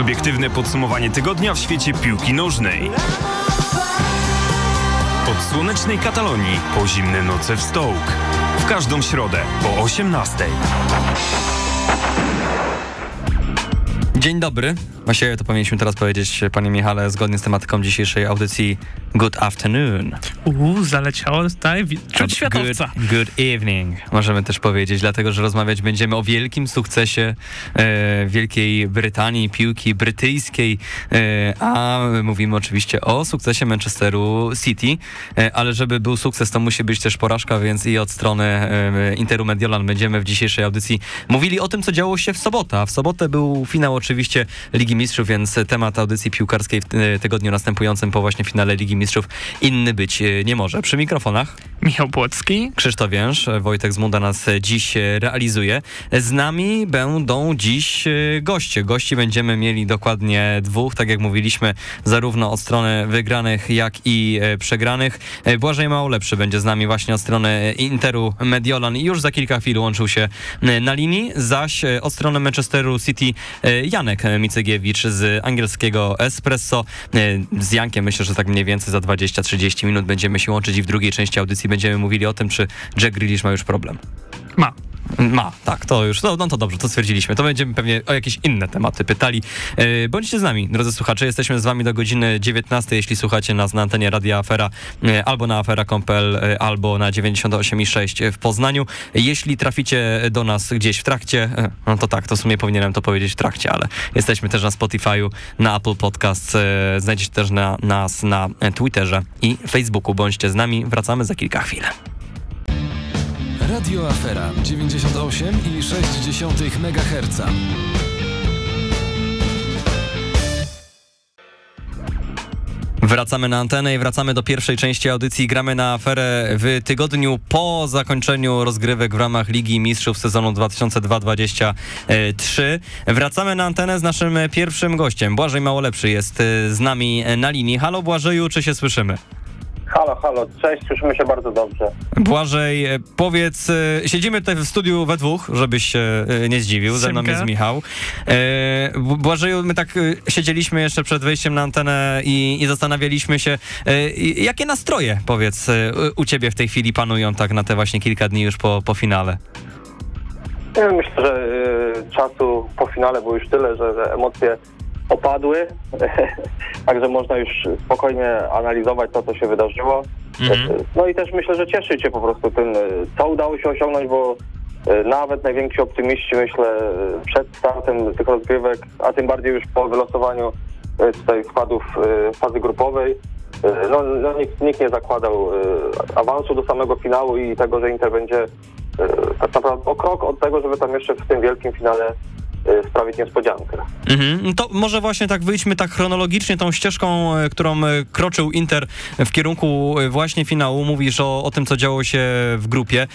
Subiektywne podsumowanie tygodnia w świecie piłki nożnej. Od słonecznej Katalonii po zimne noce w Stołk. W każdą środę po 18. Dzień dobry. Właściwie to powinniśmy teraz powiedzieć, panie Michale, zgodnie z tematyką dzisiejszej audycji Good afternoon. Uuu, zaleciało tutaj czuć światowca. Good, good evening, możemy też powiedzieć, dlatego, że rozmawiać będziemy o wielkim sukcesie e, Wielkiej Brytanii, piłki brytyjskiej, e, a mówimy oczywiście o sukcesie Manchesteru City, e, ale żeby był sukces, to musi być też porażka, więc i od strony e, Interu Mediolan będziemy w dzisiejszej audycji mówili o tym, co działo się w sobotę. A w sobotę był finał oczywiście Ligi Mistrzów, więc temat audycji piłkarskiej w e, tygodniu następującym po właśnie finale Ligi Mistrzów inny być e, nie może. Przy mikrofonach Michał Płocki. Krzysztof Więż, Wojtek Zmunda nas dziś realizuje. Z nami będą dziś e, goście. Gości będziemy mieli dokładnie dwóch, tak jak mówiliśmy, zarówno od strony wygranych, jak i e, przegranych. E, Błażej Małolepszy będzie z nami właśnie od strony Interu Mediolan i już za kilka chwil łączył się e, na linii, zaś e, od strony Manchesteru City e, Janek Micygiewicz z angielskiego Espresso. E, Z Jankiem myślę, że tak mniej więcej za 20-30 minut będziemy się łączyć i w drugiej części audycji będziemy mówili o tym, czy Jack Grealish ma już problem. Ma. Ma, tak, to już, no, no to dobrze, to stwierdziliśmy. To będziemy pewnie o jakieś inne tematy pytali. E, bądźcie z nami, drodzy słuchacze, jesteśmy z wami do godziny 19, jeśli słuchacie nas na antenie Radia Afera, e, albo na afera.pl, e, albo na 98,6 w Poznaniu. Jeśli traficie do nas gdzieś w trakcie, no to tak, to w sumie powinienem to powiedzieć w trakcie, ale jesteśmy też na Spotify'u, na Apple Podcast, znajdziecie też na, nas na Twitterze i Facebooku. Bądźcie z nami, wracamy za kilka chwil. Radio Afera 98,6 MHz. Wracamy na antenę i wracamy do pierwszej części audycji. Gramy na aferę w tygodniu po zakończeniu rozgrywek w ramach Ligi Mistrzów sezonu 2002-2023. Wracamy na antenę z naszym pierwszym gościem. Błażej Małolepszy jest y, z nami na linii. Halo Błażeju, czy się słyszymy? Halo, halo, cześć, słyszymy się bardzo dobrze. Błażej, e, powiedz, e, siedzimy tutaj w studiu we dwóch, żebyś się e, nie zdziwił, ze mną jest Michał. Błażeju, my tak siedzieliśmy jeszcze przed wejściem na antenę i, i zastanawialiśmy się, jakie nastroje, powiedz, u ciebie w tej chwili panują tak na te właśnie kilka dni już po, po finale? Nie wiem, myślę, że czasu po finale było już tyle, że, że emocje opadły, także można już spokojnie analizować to, co się wydarzyło. Mhm. No i też myślę, że cieszyć się po prostu tym, co udało się osiągnąć, bo y, nawet najwięksi optymiści, myślę, y, przed startem tych rozgrywek, a tym bardziej już po wylosowaniu y, tutaj składów fazy grupowej, no, no nikt, nikt nie zakładał awansu do samego finału i tego, że Inter będzie tak naprawdę o krok od tego, żeby tam jeszcze w tym wielkim finale sprawić niespodziankę. Mhm. No To może właśnie tak wyjdźmy tak chronologicznie tą ścieżką, e, którą e, kroczył Inter w kierunku e, właśnie finału. Mówisz o, o tym, co działo się w grupie.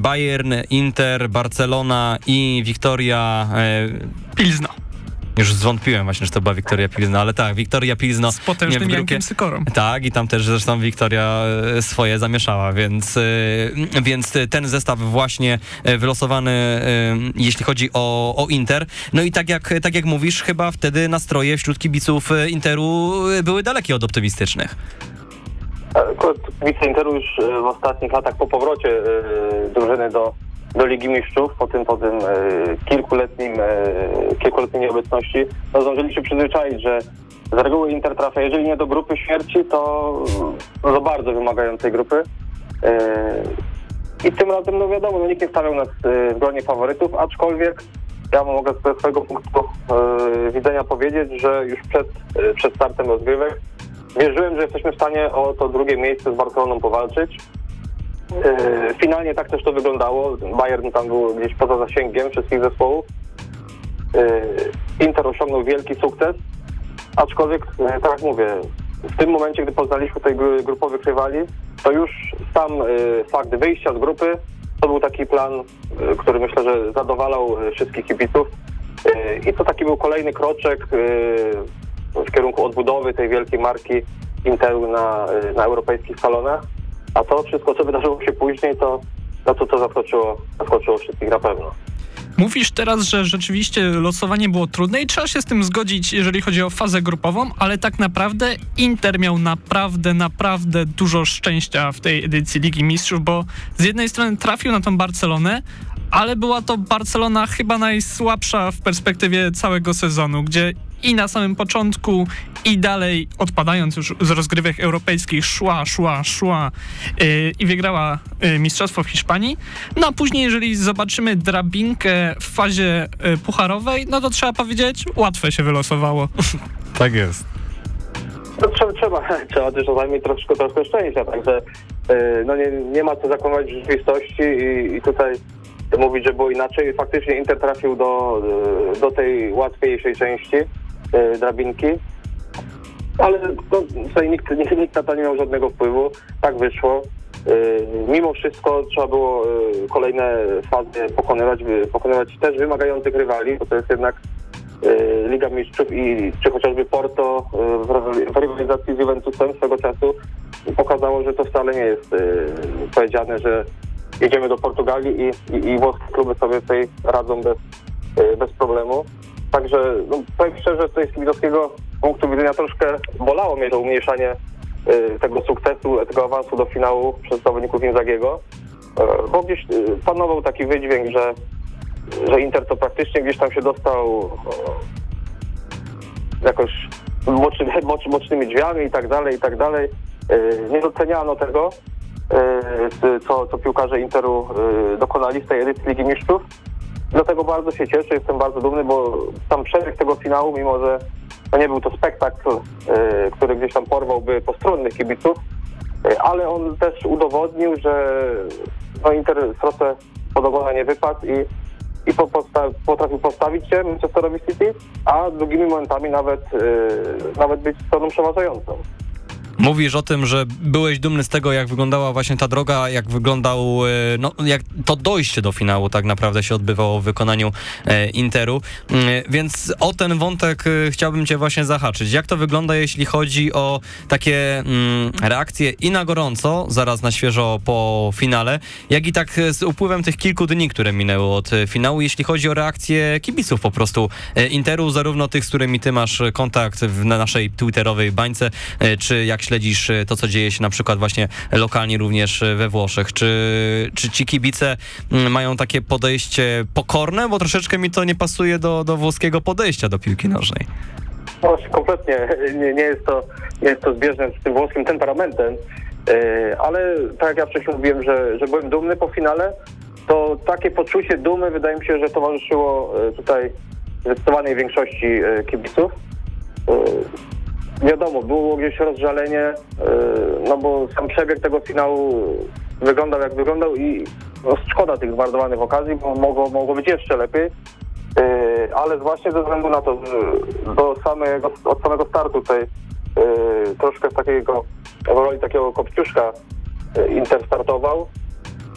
Bayern, Inter, Barcelona i Wiktoria... e, Pilzno. Już zwątpiłem właśnie, że to była Wiktoria Pilzno, ale tak, Wiktoria Pilzno Z potężnym grupie. Jankiem Sykorą. Tak, i tam też zresztą Wiktoria e, swoje zamieszała, więc, e, więc ten zestaw właśnie e, wylosowany, jeśli chodzi o, o Inter. No i tak jak, tak jak mówisz, chyba wtedy nastroje wśród kibiców Interu były dalekie od optymistycznych. Akurat Kibice Interu już w ostatnich latach po powrocie drużyny do, do Ligi Mistrzów, po tym, po tym e, kilkuletnim, e, kilkuletniej nieobecności, no zdążyli się przyzwyczaić, że z reguły Inter trafia, jeżeli nie do grupy śmierci, to no, do bardzo wymagającej grupy. E, I tym razem, no wiadomo, no, nikt nie stawiał nas e, w gronie faworytów, aczkolwiek ja mogę ze swojego punktu e, widzenia powiedzieć, że już przed, e, przed startem rozgrywek wierzyłem, że jesteśmy w stanie o to drugie miejsce z Barceloną powalczyć. E, Finalnie tak też to wyglądało. Bayern tam był gdzieś poza zasięgiem wszystkich zespołów. E, Inter osiągnął wielki sukces, aczkolwiek, e, tak jak mówię, w tym momencie, gdy poznaliśmy gru- grupowych rywali, to już sam fakt wyjścia z grupy to był taki plan, który myślę, że zadowalał wszystkich kibiców. I to taki był kolejny kroczek w kierunku odbudowy tej wielkiej marki Interu na, na europejskich salonach. A to wszystko, co wydarzyło się później, to, to, to, to zaskoczyło, zaskoczyło wszystkich na pewno. Mówisz teraz, że rzeczywiście losowanie było trudne i trzeba się z tym zgodzić, jeżeli chodzi o fazę grupową, ale tak naprawdę Inter miał naprawdę, naprawdę dużo szczęścia w tej edycji Ligi Mistrzów, bo z jednej strony trafił na tą Barcelonę, ale była to Barcelona chyba najsłabsza w perspektywie całego sezonu, gdzie i na samym początku, i dalej, odpadając już z rozgrywek europejskich, szła, szła, szła yy, i wygrała yy, Mistrzostwo w Hiszpanii. No a później, jeżeli zobaczymy drabinkę w fazie yy, pucharowej, no to trzeba powiedzieć, łatwe się wylosowało. Tak jest. No, trzeba, trzeba, trzeba też czasami troszkę, troszkę szczęścia, także yy, no nie, nie ma co zakłamać rzeczywistości i, i tutaj mówić, że było inaczej. Faktycznie Inter trafił do, yy, do tej łatwiejszej części drabinki, ale no, tutaj nikt, nikt, nikt na to nie miał żadnego wpływu. Tak wyszło. Yy, mimo wszystko trzeba było yy, kolejne fazy pokonywać, pokonywać też wymagających rywali, bo to jest jednak Liga Mistrzów i czy chociażby Porto w rywali- w rywalizacji z Juventusem swego czasu pokazało, że to wcale nie jest powiedziane, że jedziemy do Portugalii i, i, i włoskie kluby sobie tutaj radzą bez, bez problemu. Także no, powiem szczerze, tutaj z kibicowskiego punktu widzenia troszkę bolało mnie to umniejszanie y, tego sukcesu, tego awansu do finału przez zawodników Inzagiego, y, bo gdzieś y, panował taki wydźwięk, że, że Inter to praktycznie gdzieś tam się dostał jakoś moczy, moczy, mocznymi drzwiami i tak dalej, i tak dalej. Y, Nie doceniano tego, y, co, co piłkarze Interu dokonali z tej edycji Ligi Mistrzów. Dlatego bardzo się cieszę, jestem bardzo dumny, bo tam przebieg tego finału, mimo że to nie był to spektakl, e, który gdzieś tam porwałby postronnych kibiców, e, ale on też udowodnił, że no, Inter trochę pod nie wypadł i, i po, posta- potrafił postawić się Manchesterowi City, a drugimi momentami nawet, e, nawet być stroną przeważającą. Mówisz o tym, że byłeś dumny z tego, jak wyglądała właśnie ta droga, jak wyglądał, e, no, jak to dojście do finału tak naprawdę się odbywało w wykonaniu e, Interu. Mm, Więc o ten wątek e, chciałbym cię właśnie zahaczyć. Jak to wygląda, jeśli chodzi o takie mm, reakcje i na gorąco, zaraz na świeżo po finale, jak i tak e, z upływem tych kilku dni, które minęły od e, finału, jeśli chodzi o reakcje kibiców po prostu e, Interu, zarówno tych, z którymi ty masz e, kontakt w, na naszej twitterowej bańce, e, czy jak śledzisz e, to, co dzieje się na przykład właśnie lokalnie również e, we Włoszech. Czy, czy ci kibice mm, mają takie podejście pokorne? Bo troszeczkę mi to nie pasuje do, do włoskiego podejścia do piłki nożnej. No, kompletnie nie, nie, jest to, nie jest to zbieżne z tym włoskim temperamentem, e, ale tak jak ja wcześniej mówiłem, że, że byłem dumny po finale, to takie poczucie dumy wydaje mi się, że towarzyszyło tutaj zdecydowanej większości kibiców. Wiadomo, było gdzieś rozżalenie, e, no bo sam przebieg tego finału wyglądał jak wyglądał i no, szkoda tych zmarnowanych okazji, bo mogło, mogło być jeszcze lepiej. Yy, ale właśnie ze względu na to, że do samego, od samego startu tutaj yy, troszkę takiego, w roli takiego kopciuszka Inter startował,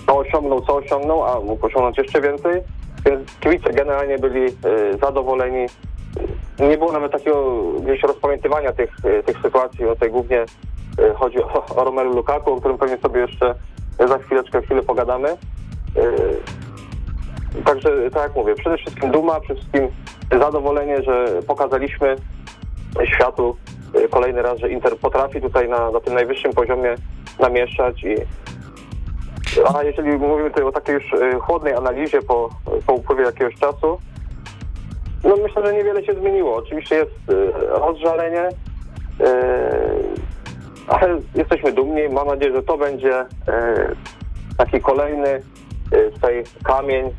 no osiągnął co osiągnął, a mógł osiągnąć jeszcze więcej, więc kibice generalnie byli zadowoleni. Nie było nawet takiego gdzieś rozpamiętywania tych, yy, tych sytuacji, o tej głównie yy, chodzi o, o Romelu Lukaku, o którym pewnie sobie jeszcze za chwileczkę, chwilę pogadamy. Yy, Także tak jak mówię, przede wszystkim duma, przede wszystkim zadowolenie, że pokazaliśmy światu kolejny raz, że Inter potrafi tutaj na, na tym najwyższym poziomie namieszać i a jeżeli mówimy tutaj o takiej już chłodnej analizie po, po upływie jakiegoś czasu, no myślę, że niewiele się zmieniło. Oczywiście jest y, rozżalenie, y, ale jesteśmy dumni. Mam nadzieję, że to będzie y, taki kolejny tutaj kamień y,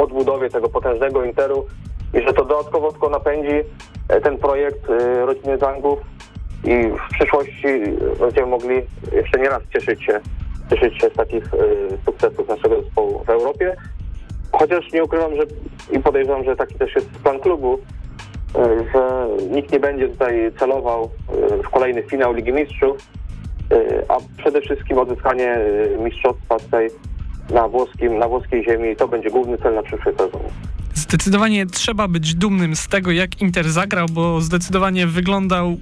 odbudowie tego potężnego Interu i że to dodatkowo tylko napędzi e, ten projekt rodziny Zangów i w przyszłości będziemy mogli jeszcze nie raz cieszyć się, cieszyć się z takich sukcesów naszego zespołu w Europie. Chociaż nie ukrywam, że i podejrzewam, że taki też jest plan klubu, y, że nikt nie będzie tutaj celował y, w kolejny finał Ligi Mistrzów, y, a przede wszystkim odzyskanie mistrzostwa tutaj na, włoskim, na włoskiej ziemi to będzie główny cel na przyszły sezon. Zdecydowanie trzeba być dumnym z tego, jak Inter zagrał, bo zdecydowanie wyglądał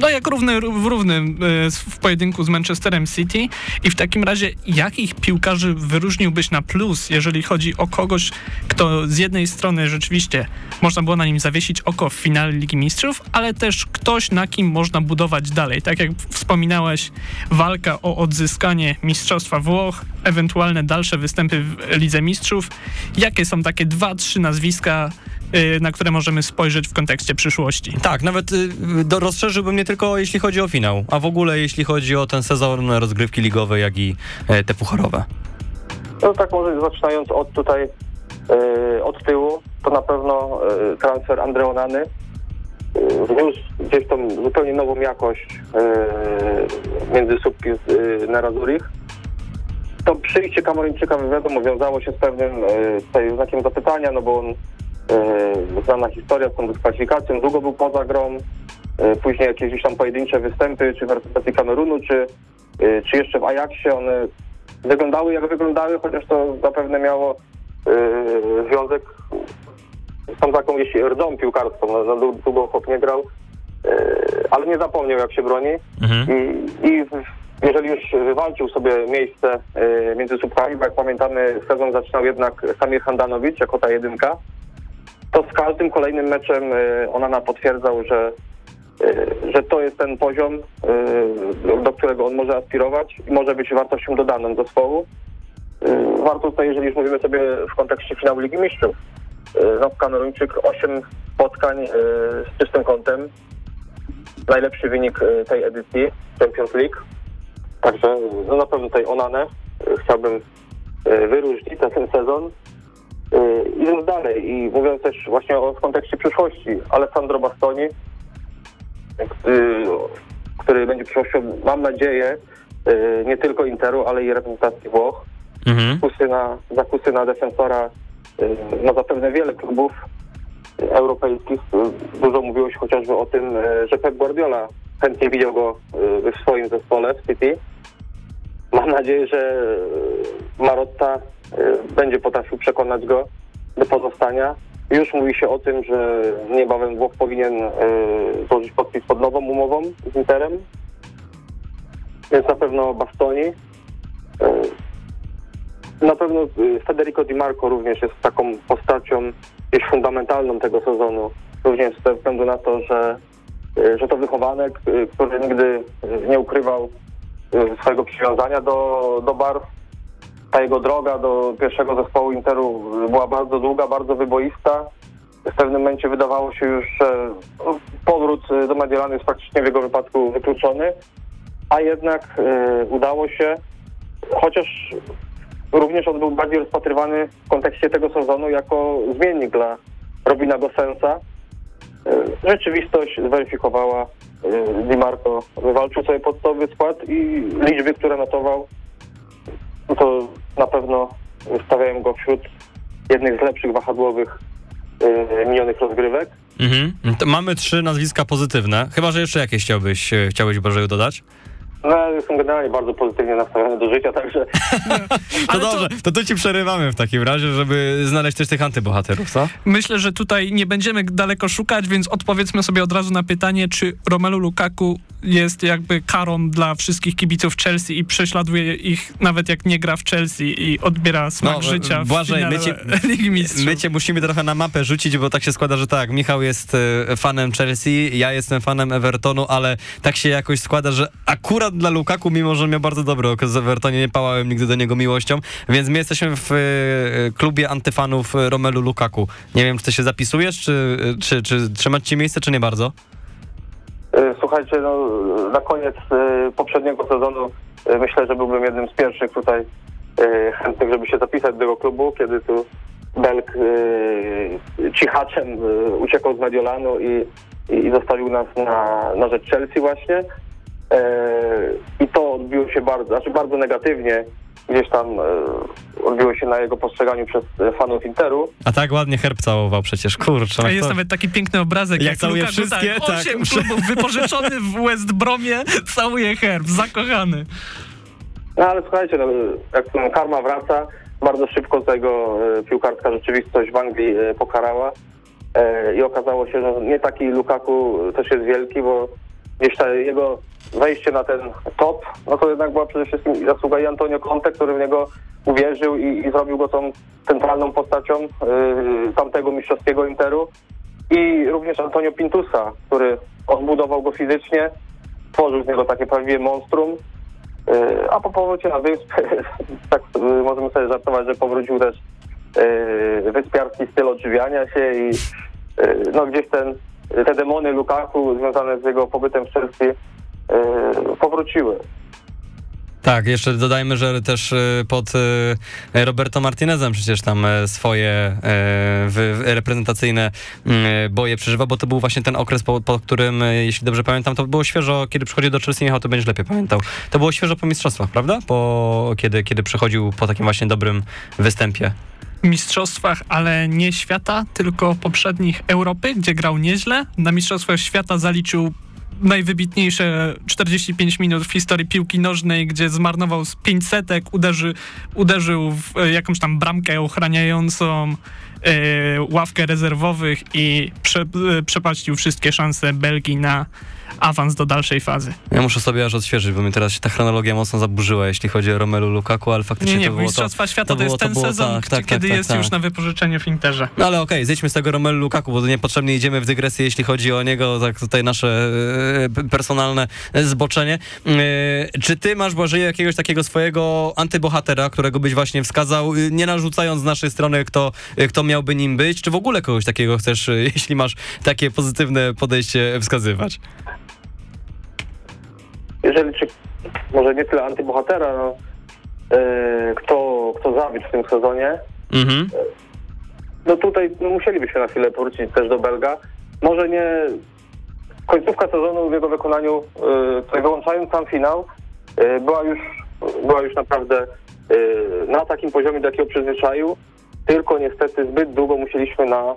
no jak równy w równym e, w pojedynku z Manchesterem City i w takim razie jakich piłkarzy wyróżniłbyś na plus, jeżeli chodzi o kogoś, kto z jednej strony rzeczywiście można było na nim zawiesić oko w finale Ligi Mistrzów, ale też ktoś, na kim można budować dalej. Tak jak wspominałeś, walka o odzyskanie Mistrzostwa Włoch, ewentualne dalsze występy w Lidze Mistrzów. Jakie są takie dwa, trzy nazwiska, na które możemy spojrzeć w kontekście przyszłości? Tak, nawet y, do, rozszerzyłbym nie tylko jeśli chodzi o finał, a w ogóle jeśli chodzi o ten sezon rozgrywki ligowe, jak i e, te pucharowe. No tak może zaczynając od tutaj, e, od tyłu, to na pewno e, transfer Andreonany e, wniósł gdzieś tą zupełnie nową jakość e, między Słupki e, na Razurich. To przyjście Kameruńczyka wiadomo wiązało się z pewnym e, tutaj znakiem zapytania, no bo on znana historia z tą dyskwalifikacją, długo był poza grą, e, później jakieś tam pojedyncze występy, czy w reprezentacji Kamerunu, czy, e, czy jeszcze w Ajaxie, one wyglądały jak wyglądały, chociaż to zapewne miało e, związek z tą taką jeśli rdą piłkarską, no, dłu- długo chłop nie grał, e, ale nie zapomniał jak się broni. Mhm. i, i jeżeli już wywalczył sobie miejsce między słupkami, bo jak pamiętamy sezon zaczynał jednak Samir Handanowicz jako ta jedynka, to z każdym kolejnym meczem e, Onana potwierdzał, że, e, że to jest ten poziom, e, do którego on może aspirować i może być wartością dodaną zespołu. Warto tutaj, jeżeli już mówimy sobie w kontekście finału Ligi Mistrzów, no Kameruńczyk 8 spotkań z czystym kątem, najlepszy wynik tej edycji Champions League. Także no na pewno tutaj Onanę chciałbym wyróżnić za ten sezon. E, Idąc dalej i mówiąc też właśnie o w kontekście przyszłości, Alessandro Bastoni, który, który będzie przyszłością, mam nadzieję, e, nie tylko Interu, ale i reprezentacji Włoch. Mhm. Zakusy na, zakusy na defensora ma zapewne wiele klubów europejskich. Dużo mówiło się chociażby o tym, że Pep Guardiola chętnie widział go w swoim zespole w City. Mam nadzieję, że Marotta będzie potrafił przekonać go do pozostania. Już mówi się o tym, że niebawem Włoch powinien e, złożyć podpis pod nową umową z Interem. Więc na pewno Bastoni. E, Na pewno y, Federico Di Marco również jest taką postacią gdzieś fundamentalną tego sezonu. Również ze względu na to, że, y, że to wychowanek, y, który nigdy y, nie ukrywał y, swojego przywiązania do, do barw. Ta jego droga do pierwszego zespołu Interu była bardzo długa, bardzo wyboista. W pewnym momencie wydawało się już, że no, powrót y, do Mediolanu jest praktycznie w jego wypadku wykluczony, a jednak y, udało się, chociaż również on był bardziej rozpatrywany w kontekście tego sezonu jako zmiennik dla Robina Gosensa. Y, Rzeczywistość zweryfikowała, y, Di Marco wywalczył sobie podstawowy skład i liczby, które notował, no to na pewno stawiają go wśród jednych z lepszych wahadłowych y, minionych rozgrywek. Mhm. Mamy trzy nazwiska pozytywne. Chyba, że jeszcze jakieś chciałbyś, e, chciałbyś Bożeju dodać? No, ja jestem generalnie bardzo pozytywnie nastawiony do życia, także To Ale to- dobrze, to tu ci przerywamy w takim razie, żeby znaleźć też tych antybohaterów, co? Myślę, że tutaj nie będziemy daleko szukać, więc odpowiedzmy sobie od razu na pytanie, czy Romelu Lukaku jest jakby karą dla wszystkich kibiców Chelsea i prześladuje ich nawet jak nie gra w Chelsea i odbiera smak No, życia w Błażej, my cię- Ligi Mistrzów. My cię musimy trochę na mapę rzucić, bo tak się składa, że tak, Michał jest e, fanem Chelsea, ja jestem fanem Evertonu, ale tak się jakoś składa, że akurat dla Lukaku, mimo że miał bardzo dobry okres w Evertonie, nie pałałem nigdy do niego miłością, więc my jesteśmy w e, klubie antyfanów e, Romelu Lukaku. Nie wiem, czy ty się zapisujesz, czy, czy, czy trzymać ci miejsce, czy nie bardzo? y, słuchajcie, no, na koniec y, poprzedniego sezonu y, myślę, że byłbym jednym z pierwszych tutaj y, chętnych, żeby się zapisać do tego klubu, kiedy tu Belk y, cichaczem y, uciekał z Mediolanu i, i, i zostawił nas na, na rzecz Chelsea właśnie. E, I to odbiło się bardzo, znaczy bardzo negatywnie, gdzieś tam e, odbiło się na jego postrzeganiu przez fanów Interu. A tak ładnie herb całował przecież, kurczę. A jest to- nawet taki piękny obrazek, Jak jak, całuje Lukaku, wszystkie, tak, tak. osiem klubów wypożyczony w West Bromie, całuje herb, zakochany. No ale słuchajcie, no, jak karma wraca, bardzo szybko tego e, piłkarska rzeczywistość w Anglii e, pokarała e, i okazało się, że nie taki Lukaku też jest wielki, bo jego wejście na ten top, no to jednak była przede wszystkim zasługa i Antonio Conte, który w niego uwierzył i, i zrobił go tą centralną postacią yy, tamtego mistrzowskiego Interu. I również Antonio Pintusa, który odbudował go fizycznie, tworzył z niego takie prawdziwe monstrum, yy, a po powrocie na wyspę, tak yy, możemy sobie żartować, że powrócił też yy, wyspiarski styl odżywiania się i no gdzieś ten, te demony Lukaku związane z jego pobytem w Chelsea yy, powróciły. Tak, jeszcze dodajmy, że też y, pod y, Roberto Martinezem przecież tam e, swoje reprezentacyjne mm, boje przeżywa, bo to był właśnie ten okres, po, po którym, jeśli dobrze pamiętam, to było świeżo, kiedy przychodził do Chelsea, Michał, to będziesz lepiej pamiętał. To było świeżo po mistrzostwach, prawda? Po, kiedy, kiedy przychodził po takim właśnie dobrym występie. mistrzostwach, ale nie świata, tylko poprzednich Europy, gdzie grał nieźle. Na mistrzostwach świata zaliczył najwybitniejsze 45 minut w historii piłki nożnej, gdzie zmarnował z 5 setek, uderzy, uderzył w e, jakąś tam bramkę ochraniającą e, ławkę rezerwowych i prze, e, przepaścił wszystkie szanse Belgii na awans do dalszej fazy. Ja muszę sobie aż odświeżyć, bo mi teraz się ta chronologia mocno zaburzyła, jeśli chodzi o Romelu Lukaku, ale faktycznie Nie, nie, to było to... Mistrzostwa Świata to, to jest to ten było sezon, tak, tak, kiedy tak, jest tak. już na wypożyczeniu w Interze. No ale okej, zejdźmy z tego Romelu Lukaku, bo niepotrzebnie idziemy w dygresję, jeśli chodzi o niego, tak tutaj nasze e, personalne zboczenie. E, Czy ty masz, Błażeju, jakiegoś takiego swojego antybohatera, którego byś właśnie wskazał, y, nie narzucając z naszej strony, kto, y, kto miałby nim być, czy w ogóle kogoś takiego chcesz, y, jeśli masz takie pozytywne podejście, wskazywać? Jeżeli czy może nie tyle antybohatera, no, e, kto, kto zawiódł w tym sezonie, Mhm. no tutaj no, musielibyśmy na chwilę powrócić też do Belga. Może nie końcówka sezonu w jego wykonaniu, tutaj wyłączając sam finał, była już była już naprawdę na takim poziomie, do jakiego przyzwyczaił, tylko niestety zbyt długo musieliśmy na,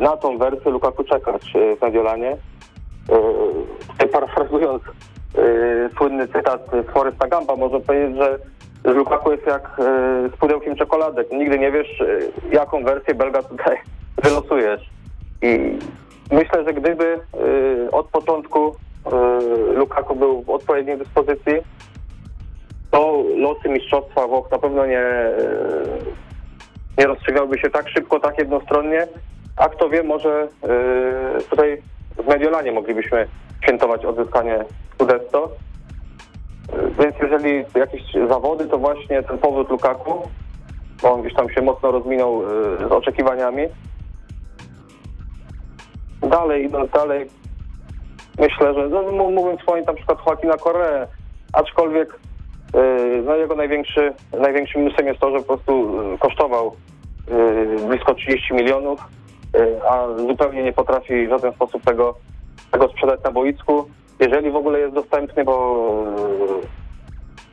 na tą wersję Lukaku czekać w Mediolanie. Tutaj parafrazując e, słynny cytat z Foresta Gampa, można powiedzieć, że Lukaku jest jak e, z pudełkiem czekoladek. Nigdy nie wiesz, e, jaką wersję Belga tutaj wylosujesz. I myślę, że gdyby e, od początku e, Lukaku był w odpowiedniej dyspozycji, to losy Mistrzostwa Włoch na pewno nie, e, nie rozstrzygałyby się tak szybko, tak jednostronnie, a kto wie, może tutaj w Mediolanie moglibyśmy świętować odzyskanie Scudetto. Więc jeżeli jakieś zawody, to właśnie ten powrót Lukaku, bo on gdzieś tam się mocno rozminął e, z oczekiwaniami. Dalej, idąc dalej, myślę, że no, mógłbym wspomnieć na przykład Joaquina Correa, aczkolwiek e, no, jego największy, największym minusem jest to, że po prostu e, kosztował blisko 30 milionów, a zupełnie nie potrafi w żaden sposób tego, tego sprzedać na boisku. Jeżeli w ogóle jest dostępny, bo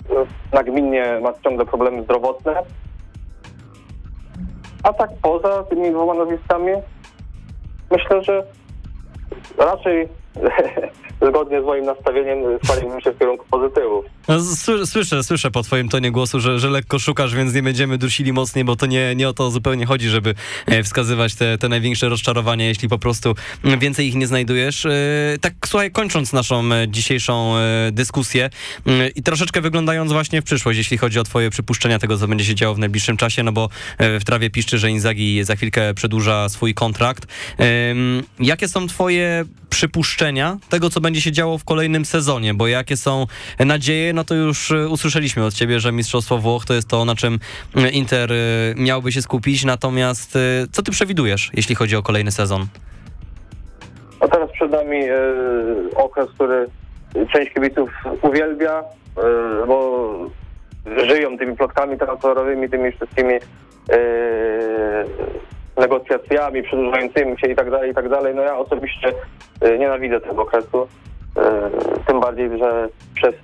e, nagminnie ma ciągle problemy zdrowotne. A tak poza tymi dwoma nazwiskami myślę, że raczej zgodnie z moim nastawieniem skłaniałbym się w kierunku pozytywów. No, sły- Słyszę, słyszę po twoim tonie głosu, że, że lekko szukasz, więc nie będziemy dusili mocniej, bo to nie, nie o to zupełnie chodzi, żeby e, wskazywać te, te największe rozczarowania, jeśli po prostu więcej ich nie znajdujesz. E, Tak, słuchaj, kończąc naszą e, dzisiejszą dyskusję mm, i troszeczkę wyglądając właśnie w przyszłość, jeśli chodzi o twoje przypuszczenia tego, co będzie się działo w najbliższym czasie, no bo w trawie piszczy, że Inzaghi za chwilkę przedłuża swój kontrakt. Jakie są twoje przypuszczenia tego, co będzie się działo w kolejnym sezonie, bo jakie są nadzieje, no to już e, usłyszeliśmy od ciebie, że Mistrzostwo Włoch to jest to, na czym e, Inter e, miałby się skupić, natomiast co ty przewidujesz, jeśli chodzi o kolejny sezon? A teraz przed nami e, okres, który część kibiców uwielbia, bo żyją tymi plotkami transferowymi, tymi wszystkimi negocjacjami przedłużającymi się i tak dalej, i tak dalej. No ja osobiście nienawidzę tego okresu. Tym bardziej, że przez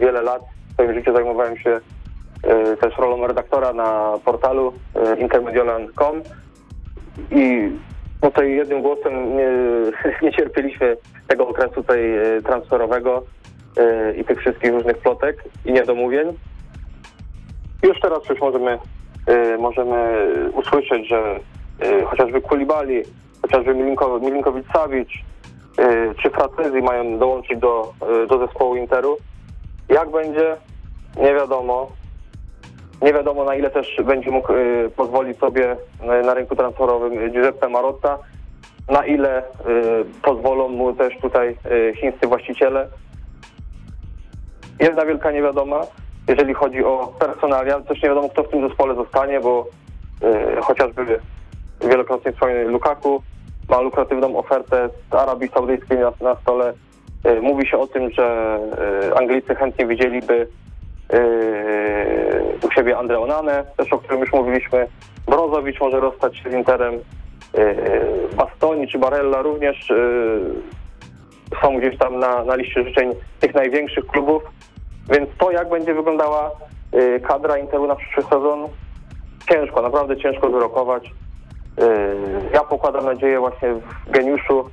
wiele lat w swoim życiu zajmowałem się e, też rolą redaktora na portalu e, intermediolan.com i tutaj jednym głosem nie, nie cierpieliśmy tego okresu tutaj transferowego i tych wszystkich różnych plotek i niedomówień. Już teraz już możemy, możemy usłyszeć, że chociażby Kulibali, chociażby Milinko, Milinkowicz-Sawicz, y, czy Fratezji mają dołączyć do, y, do zespołu Interu. Jak będzie, nie wiadomo. Nie wiadomo na ile też będzie mógł y, pozwolić sobie y, na rynku transferowym Giuseppe Marotta, na ile y, pozwolą mu też tutaj y, chińscy właściciele. Jedna wielka niewiadoma, jeżeli chodzi o personalia, też nie wiadomo kto w tym zespole zostanie, bo y, chociażby wielokrotnie wspomniany Lukaku ma lukratywną ofertę z Arabii Saudyjskiej na, na stole. Y, mówi się o tym, że y, Anglicy chętnie widzieliby y, u siebie Andre Onane, też o którym już mówiliśmy. Brozowicz może rozstać się z Interem. Bastoni czy Barella również są gdzieś tam na, na liście życzeń tych największych klubów. Więc to, jak będzie wyglądała kadra Interu na przyszły sezon, ciężko, naprawdę ciężko wyrokować. Ja pokładam nadzieję właśnie w geniuszu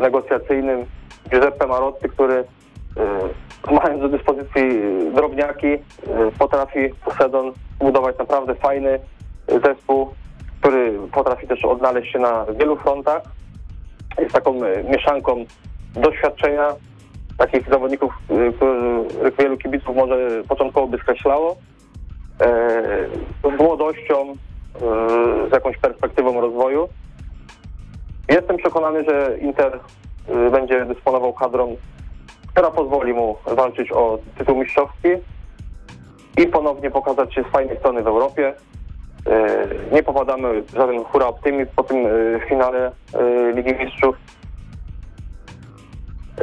negocjacyjnym Giuseppe Marotti, który y, mając do dyspozycji drobniaki, y, potrafi sezon budować naprawdę fajny zespół, który potrafi też odnaleźć się na wielu frontach. Jest taką y, mieszanką doświadczenia takich zawodników, y, których wielu kibiców może początkowo by skreślało, z młodością, y, z jakąś perspektywą rozwoju. Jestem przekonany, że Inter y, będzie dysponował kadrą, która pozwoli mu walczyć o tytuł mistrzowski i ponownie pokazać się z fajnej strony w Europie. Y, Nie popadamy w żaden hura optymizm po tym y, finale y, Ligi Mistrzów.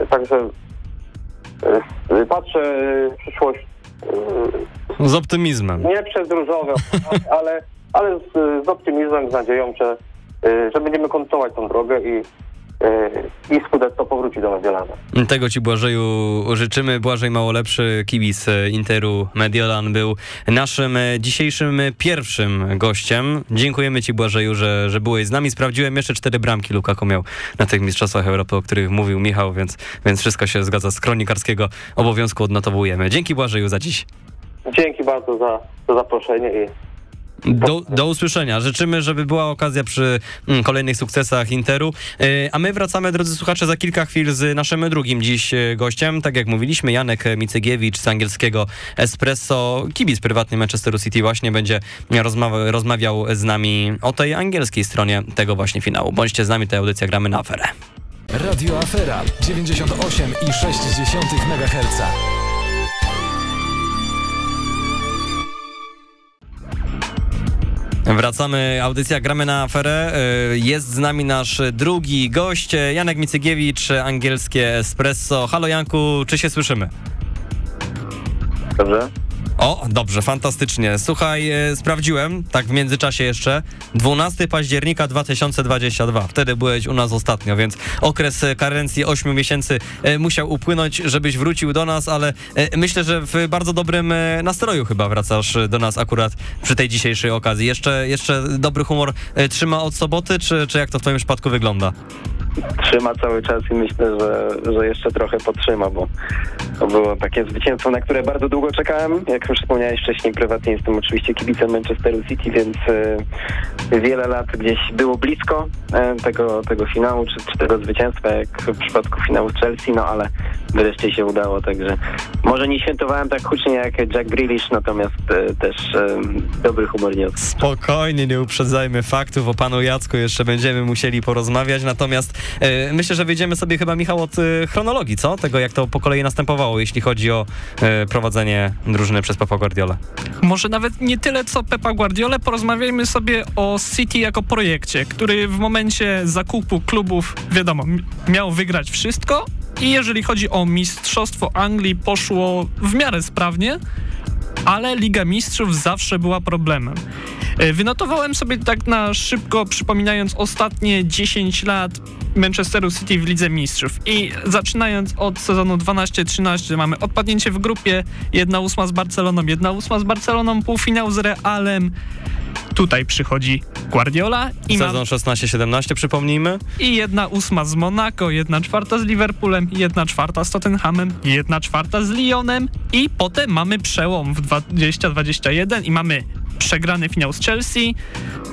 Y, Także y, y, patrzę w przyszłość y, Z optymizmem. nie przez różowe, ale, ale z, z optymizmem, z nadzieją, że, y, że będziemy kontynuować tą drogę i, y, i Scudetto powróci do Mediolanu. Tego ci Błażeju życzymy. Błażej Małolepszy, kibic e, Interu Mediolan był naszym e, dzisiejszym e, pierwszym gościem. Dziękujemy ci Błażeju, że, że byłeś z nami. Sprawdziłem jeszcze cztery bramki Lukaku miał na tych Mistrzostwach Europy, o których mówił Michał, więc, więc wszystko się zgadza z kronikarskiego obowiązku odnotowujemy. Dzięki Błażeju za dziś. Dzięki bardzo za, za zaproszenie i Do, do usłyszenia. Życzymy, żeby była okazja przy mm, kolejnych sukcesach Interu. Yy, a my wracamy, drodzy słuchacze, za kilka chwil z naszym drugim dziś e, gościem. Tak jak mówiliśmy, Janek Micygiewicz z angielskiego Espresso, kibic prywatny Manchesteru City właśnie będzie rozma- rozmawiał z nami o tej angielskiej stronie tego właśnie finału. Bądźcie z nami, ta audycja gramy na aferę. Radio Afera 98,6 MHz. Wracamy, audycja Gramy na aferę. Yy, Jest z nami nasz drugi gość, Janek Micygiewicz, angielskie Espresso. Halo Janku, czy się słyszymy? dobrze. O, dobrze, fantastycznie. Słuchaj, e, sprawdziłem, tak w międzyczasie jeszcze, 12 października 2022. Wtedy byłeś u nas ostatnio, więc okres e, karencji 8 miesięcy e, musiał upłynąć, żebyś wrócił do nas, ale e, myślę, że w bardzo dobrym e, nastroju chyba wracasz do nas akurat przy tej dzisiejszej okazji. Jeszcze, jeszcze dobry humor e, trzyma od soboty, czy, czy jak to w twoim przypadku wygląda? trzyma cały czas i myślę, że, że jeszcze trochę potrzyma, bo to było takie zwycięstwo, na które bardzo długo czekałem. Jak już wspomniałeś wcześniej, prywatnie jestem oczywiście kibicem Manchesteru City, więc e, wiele lat gdzieś było blisko e, tego, tego finału, czy, czy tego zwycięstwa, jak w przypadku finału z Chelsea, no ale wreszcie się udało, także może nie świętowałem tak hucznie jak Jack Grealish, natomiast e, też e, dobry humor nie. Spokojnie, nie uprzedzajmy faktów. O panu Jacku jeszcze będziemy musieli porozmawiać. Natomiast e, myślę, że wyjdziemy sobie chyba, Michał, od e, chronologii, co? Tego, jak to po kolei następowało, jeśli chodzi o e, prowadzenie drużyny przez Papa Guardiola. Może nawet nie tyle co Pepa Guardiola, porozmawiajmy sobie o City jako projekcie, który w momencie zakupu klubów, wiadomo, miał wygrać wszystko i jeżeli chodzi o Mistrzostwo Anglii poszło w miarę sprawnie, ale Liga Mistrzów zawsze była problemem. E, Wynotowałem sobie tak na szybko, przypominając ostatnie 10 lat Manchesteru City w Lidze Mistrzów. I zaczynając od sezonu 12-13 mamy odpadnięcie w grupie, 1-8 z Barceloną, 1-8 z Barceloną, półfinał z Realem. Tutaj przychodzi Guardiola i Sezon 16-17, przypomnijmy. i jedna ósma z Monaco, jedna czwarta z Liverpoolem, jedna czwarta z Tottenhamem, jedna czwarta z Lyonem i potem mamy przełom w 2021 i mamy przegrany finał z Chelsea,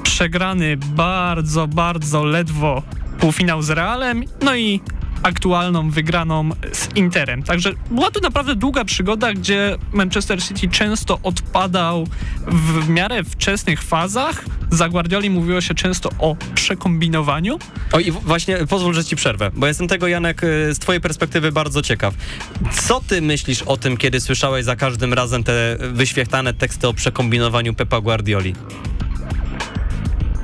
przegrany bardzo, bardzo ledwo półfinał z Realem, no i aktualną wygraną z Interem. Także była to naprawdę długa przygoda, gdzie Manchester City często odpadał w miarę wczesnych fazach. Za Guardioli mówiło się często o przekombinowaniu. O i właśnie pozwól, że ci przerwę, bo jestem tego, Janek, y, z twojej perspektywy bardzo ciekaw. Co ty myślisz o tym, kiedy słyszałeś za każdym razem te wyświechtane teksty o przekombinowaniu Pepa Guardioli?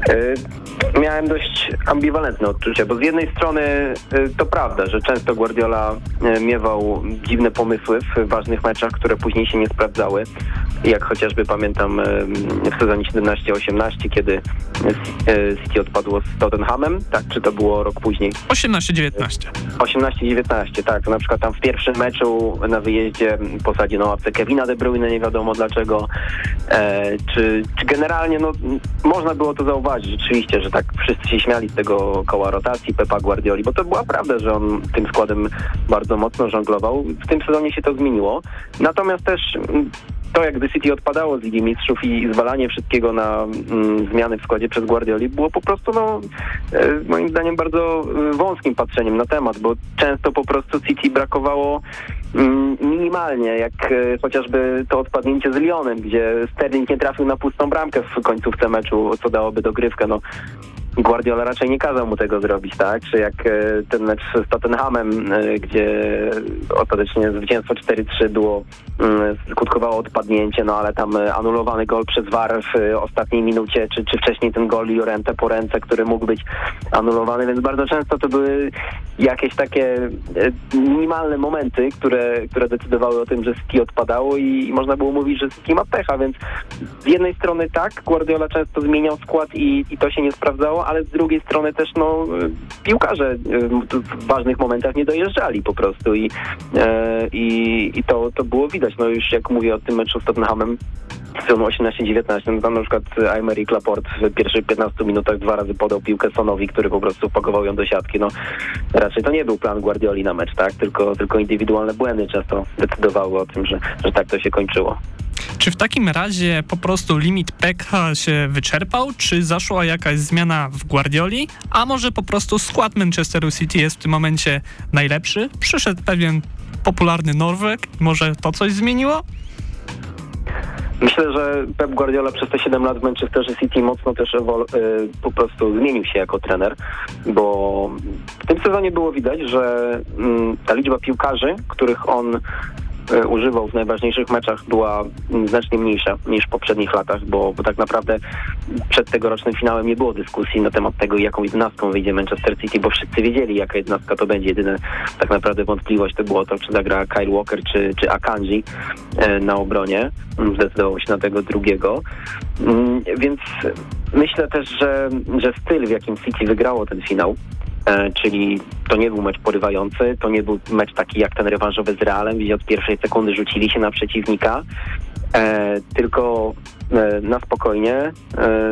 Y, miałem dość ambiwalentne odczucia, bo z jednej strony y, to prawda, że często Guardiola y, miewał dziwne pomysły w ważnych meczach, które później się nie sprawdzały. Jak chociażby pamiętam w sezonie 17-18, kiedy City odpadło z Tottenhamem, tak? Czy to było rok później? 18-19. 18-19, tak. Na przykład tam w pierwszym meczu na wyjeździe posadzie na ławce Kevina De Bruyne, nie wiadomo dlaczego. E, czy, czy generalnie, no, można było to zauważyć zauważyć rzeczywiście, że tak wszyscy się śmiali z tego koła rotacji Pepa Guardioli, bo to była prawda, że on tym składem bardzo mocno żonglował. W tym sezonie się to zmieniło. Natomiast też mm, to, jakby City odpadało z Ligi Mistrzów i zwalanie wszystkiego na mm, zmiany w składzie przez Guardioli było po prostu, no, e, moim zdaniem, bardzo e, wąskim patrzeniem na temat, bo często po prostu City brakowało minimalnie, jak e, chociażby to odpadnięcie z Lyonem, gdzie Sterling nie trafił na pustą bramkę w końcówce meczu, co dałoby dogrywkę. No, Guardiola raczej nie kazał mu tego zrobić, tak? Czy jak e, ten mecz z Tottenhamem, e, gdzie ostatecznie zwycięstwo 4-3 było, mm, skutkowało odpadnięcie, no ale tam e, anulowany gol przez VAR w ostatniej minucie, czy, czy wcześniej ten gol Jorente po ręce, który mógł być anulowany, więc bardzo często to były jakieś takie minimalne momenty, które, które decydowały o tym, że City odpadało i, można było mówić, że City ma pecha, więc z jednej strony tak, Guardiola często zmieniał skład i, i to się nie sprawdzało, ale z drugiej strony też no, piłkarze y, w ważnych momentach nie dojeżdżali po prostu i, e, i, i to, to było widać. No już jak mówię o tym meczu z Tottenhamem sezonu 18-19, no tam na przykład Aymeric Laporte w pierwszych 15 minutach dwa razy podał piłkę Sonowi, który po prostu wpakował ją do siatki. No raczej to nie był plan Guardioli na mecz, tak? Tylko, tylko indywidualne błędy często decydowały o tym, że, że tak to się kończyło. Czy w takim razie po prostu limit PK się wyczerpał, czy zaszła jakaś zmiana w Guardioli, a może po prostu skład Manchesteru City jest w tym momencie najlepszy? Przyszedł pewien popularny Norweg, może to coś zmieniło? Myślę, że Pep Guardiola przez te 7 lat w Manchesterze City mocno też y, po prostu zmienił się jako trener, bo w tym sezonie było widać, że mm, ta liczba piłkarzy, których on używał w najważniejszych meczach była znacznie mniejsza niż w poprzednich latach, bo, bo tak naprawdę przed tegorocznym finałem nie było dyskusji na temat tego, jaką jedenastką wyjdzie Manchester City, bo wszyscy wiedzieli, jaka jedenastka to będzie. Jedyna tak naprawdę wątpliwość to było to, czy zagra Kyle Walker, czy, czy Akanji e, na obronie. Zdecydował się na tego drugiego. Mm, więc myślę też, że, że styl, w jakim City wygrało ten finał, E, czyli to nie był mecz porywający, to nie był mecz taki jak ten rewanżowy z Realem, gdzie od pierwszej sekundy rzucili się na przeciwnika, e, tylko e, na spokojnie, e,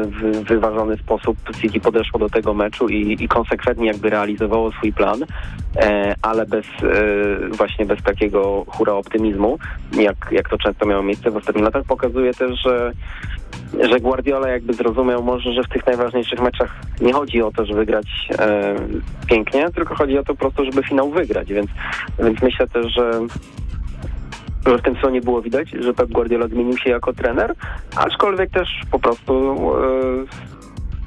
w wyważony sposób City podeszło do tego meczu i, i konsekwentnie jakby realizowało swój plan, e, ale bez właśnie bez takiego hura optymizmu, jak, jak to często miało miejsce w ostatnich latach, pokazuje też, że że Guardiola jakby zrozumiał może, że w tych najważniejszych meczach nie chodzi o to, żeby grać e, pięknie, tylko chodzi o to po prostu, żeby finał wygrać, więc, więc myślę też, że że w tym sezonie było widać, że Pep Guardiola zmienił się jako trener, aczkolwiek też po prostu e,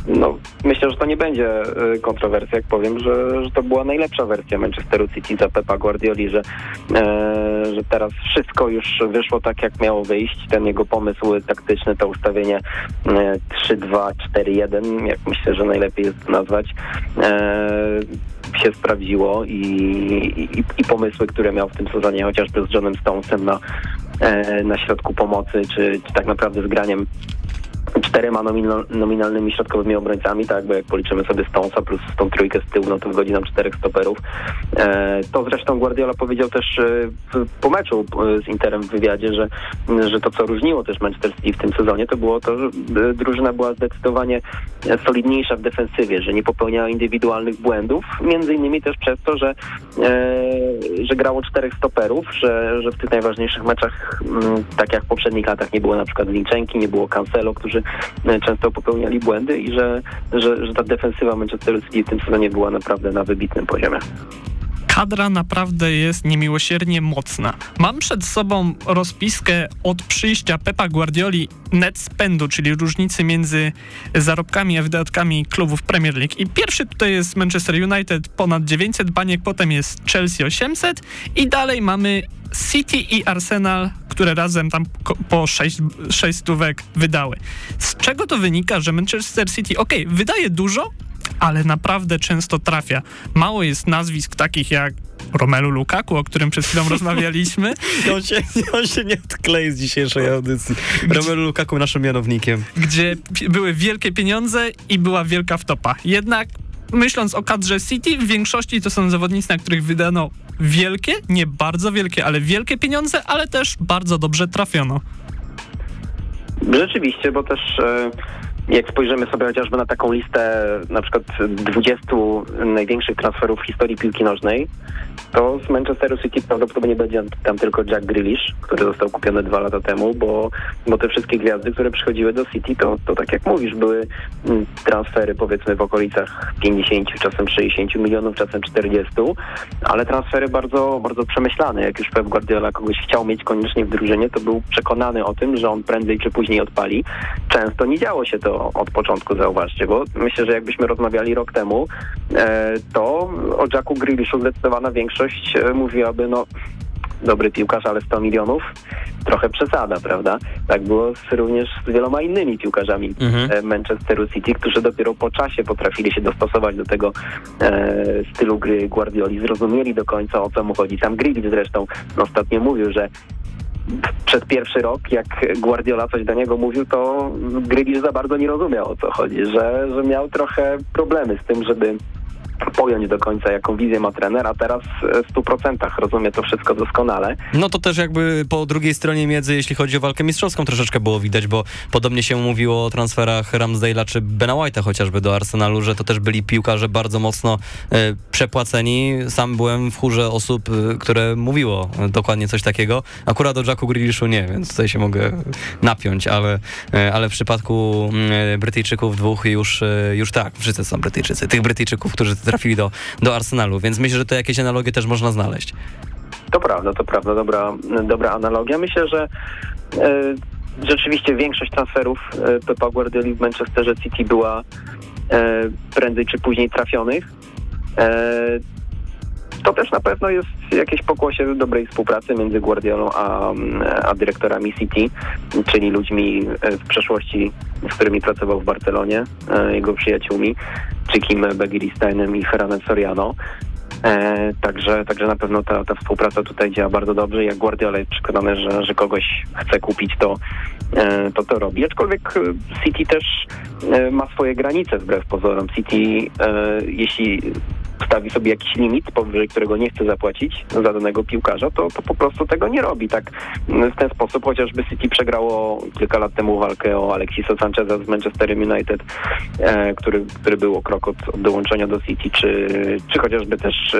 no, myślę, że to nie będzie y, kontrowersja, jak powiem, że, że to była najlepsza wersja Manchesteru City za Pepa Guardioli, że, e, że teraz wszystko już wyszło tak, jak miało wyjść. Ten jego pomysł taktyczny, to ustawienie e, 3-2-4-1, jak myślę, że najlepiej jest nazwać, e, się sprawdziło i, i, i, pomysły, które miał w tym sezonie, chociażby z Johnem Stonesem na, e, na środku pomocy, czy, czy tak naprawdę z graniem czterema nominalnymi środkowymi obrońcami, tak, bo jak policzymy sobie Stonesa plus tą trójkę z tyłu, no to wychodzi nam czterech stoperów. E, to zresztą Guardiola powiedział też e, po meczu e, z Interem w wywiadzie, że, że to co różniło też Manchester City w tym sezonie, to było to, że e, drużyna była zdecydowanie solidniejsza w defensywie, że nie popełniała indywidualnych błędów, między innymi też przez to, że, e, że grało czterech stoperów, że, że w tych najważniejszych meczach, m, mm, tak jak w poprzednich latach nie było na przykład Zinchenki, nie było Cancelo, którzy którzy e, często popełniali błędy i że, że, że ta defensywa Manchesteru City w tym sezonie była naprawdę na wybitnym poziomie. Kadra naprawdę jest niemiłosiernie mocna. Mam przed sobą rozpiskę od przyjścia Pepa Guardioli net spendu, czyli różnicy między zarobkami a wydatkami klubów Premier League. I pierwszy tutaj jest Manchester United ponad 900 baniek, potem jest Chelsea 800 i dalej mamy City i Arsenal, które razem tam po 6, 6 stówek wydały. Z czego to wynika, że Manchester City, ok, wydaje dużo, ale naprawdę często trafia. Mało jest nazwisk takich jak Romelu Lukaku, o którym przed chwilą rozmawialiśmy. on, się, on się nie odklei z dzisiejszej audycji. Romelu Lukaku naszym mianownikiem. Gdzie były wielkie pieniądze i była wielka wtopa. Jednak myśląc o kadrze City, w większości to są zawodnicy, na których wydano wielkie, nie bardzo wielkie, ale wielkie pieniądze, ale też bardzo dobrze trafiono. Rzeczywiście, bo też e, jak spojrzymy sobie chociażby na taką listę na przykład 20 największych transferów w historii piłki nożnej, to z Manchesteru City prawdopodobnie będzie tam tylko Jack Grealish, który został kupiony dwa lata temu, bo, bo te wszystkie gwiazdy, które przychodziły do City, to, to tak jak mówisz, były mm, transfery powiedzmy w okolicach 50, czasem 60 milionów, czasem 40, ale transfery bardzo, bardzo przemyślane. Jak już Pep Guardiola kogoś chciał mieć koniecznie w drużynie, to był przekonany o tym, że on prędzej czy później odpali. Często nie działo się to od początku, zauważcie, bo myślę, że jakbyśmy rozmawiali rok temu, e, to o Jacku Grealishu zdecydowana większość e, mówiłaby, no dobry piłkarz, ale 100 milionów, trochę przesada, prawda? Tak było z, również z wieloma innymi piłkarzami mhm. E, Manchesteru City, którzy dopiero po czasie potrafili się dostosować do tego e, stylu gry Guardioli, zrozumieli do końca o co mu chodzi. Sam Grealish zresztą ostatnio mówił, że przed pierwszy rok, jak Guardiola coś do niego mówił, to Grealish za bardzo nie rozumiał o co chodzi, że, że miał trochę problemy z tym, żeby pojąć do końca, jaką wizję ma trener, a teraz w 100% rozumie to wszystko doskonale. No to też jakby po drugiej stronie miedzy, jeśli chodzi o walkę mistrzowską, troszeczkę było widać, bo podobnie się mówiło o transferach Ramsdale'a czy Bena White'a chociażby do Arsenalu, że to też byli piłkarze bardzo mocno e, przepłaceni. Sam byłem w chórze osób, e, które mówiło dokładnie coś takiego. Akurat o Jacku Grealishu nie, więc tutaj się mogę napiąć, ale, e, ale w przypadku mm, Brytyjczyków dwóch już, e, już tak, wszyscy są Brytyjczycy. Tych Brytyjczyków, którzy trafili do, do Arsenalu, więc myślę, że to jakieś analogie też można znaleźć. To prawda, to prawda, dobra, dobra analogia. Myślę, że e, rzeczywiście większość transferów e, Pepa Guardioli w Manchesterze City była e, prędzej czy później trafionych. E, to też na pewno jest jakieś pokłosie dobrej współpracy między Guardiolą a, a dyrektorami City, czyli ludźmi e, w przeszłości, z którymi pracował w Barcelonie, e, jego przyjaciółmi, czy Kim Begiristeinem i Ferranem Soriano. E, także, także na pewno ta, ta współpraca tutaj działa bardzo dobrze. Jak Guardiola jest przekonany, że, że kogoś chce kupić, to, e, to to robi. Aczkolwiek City też e, ma swoje granice wbrew pozorom. City, e, jeśli stawi sobie jakiś limit, powyżej którego nie chce zapłacić za danego piłkarza, to, to po prostu tego nie robi. Tak w ten sposób chociażby City przegrało kilka lat temu walkę o Alexisa Sancheza z Manchester United, e, który, który był o krok od, od, dołączenia do City, czy, czy chociażby też e,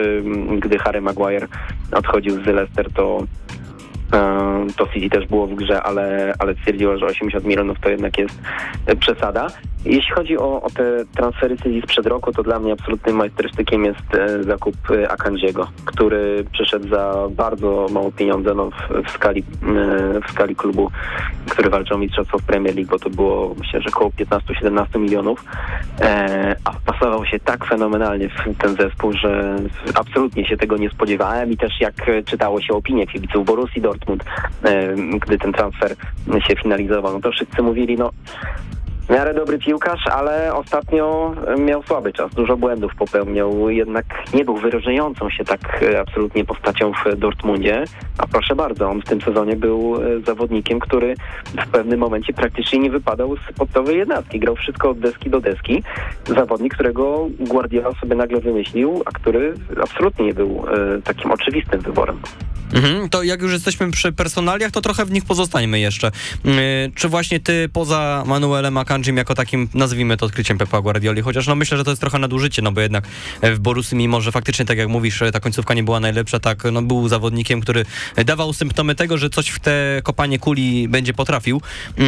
gdy Harry Maguire odchodził z Leicester, to to City też było w grze, ale, ale stwierdziło, że 80 milionów to jednak jest przesada. Jeśli chodzi o, o te transfery City sprzed roku, to dla mnie absolutnym majstersztykiem jest e, zakup e, Akandziego, który przyszedł za bardzo mało pieniądze no, w, w, skali, e, w skali klubu, który walczył o mistrzostwo w Premier League, bo to było myślę, że około 15-17 milionów, a wpasował się tak fenomenalnie w ten zespół, że absolutnie się tego nie spodziewałem i też jak czytało się opinie kibiców Borussii Dortmund, gdy ten transfer się finalizował, no to wszyscy mówili, no w miarę dobry piłkarz, ale ostatnio miał słaby czas, dużo błędów popełniał, jednak nie był wyróżniającą się tak e, absolutnie postacią w Dortmundzie, a proszę bardzo, on w tym sezonie był e, zawodnikiem, który w pewnym momencie praktycznie nie wypadał z podstawowej jednostki, grał wszystko od deski do deski, zawodnik, którego Guardiola sobie nagle wymyślił, a który absolutnie nie był e, takim oczywistym wyborem. Mhm, to jak już jesteśmy przy personaliach, to trochę w nich pozostańmy jeszcze. Yy, czy właśnie ty poza Manuelem Akanjim jako takim, nazwijmy to odkryciem Pepa Guardioli, chociaż no myślę, że to jest trochę nadużycie, no bo jednak w Borussii, mimo że faktycznie, tak jak mówisz, ta końcówka nie była najlepsza, tak, no był zawodnikiem, który dawał symptomy tego, że coś w te kopanie kuli będzie potrafił. Yy,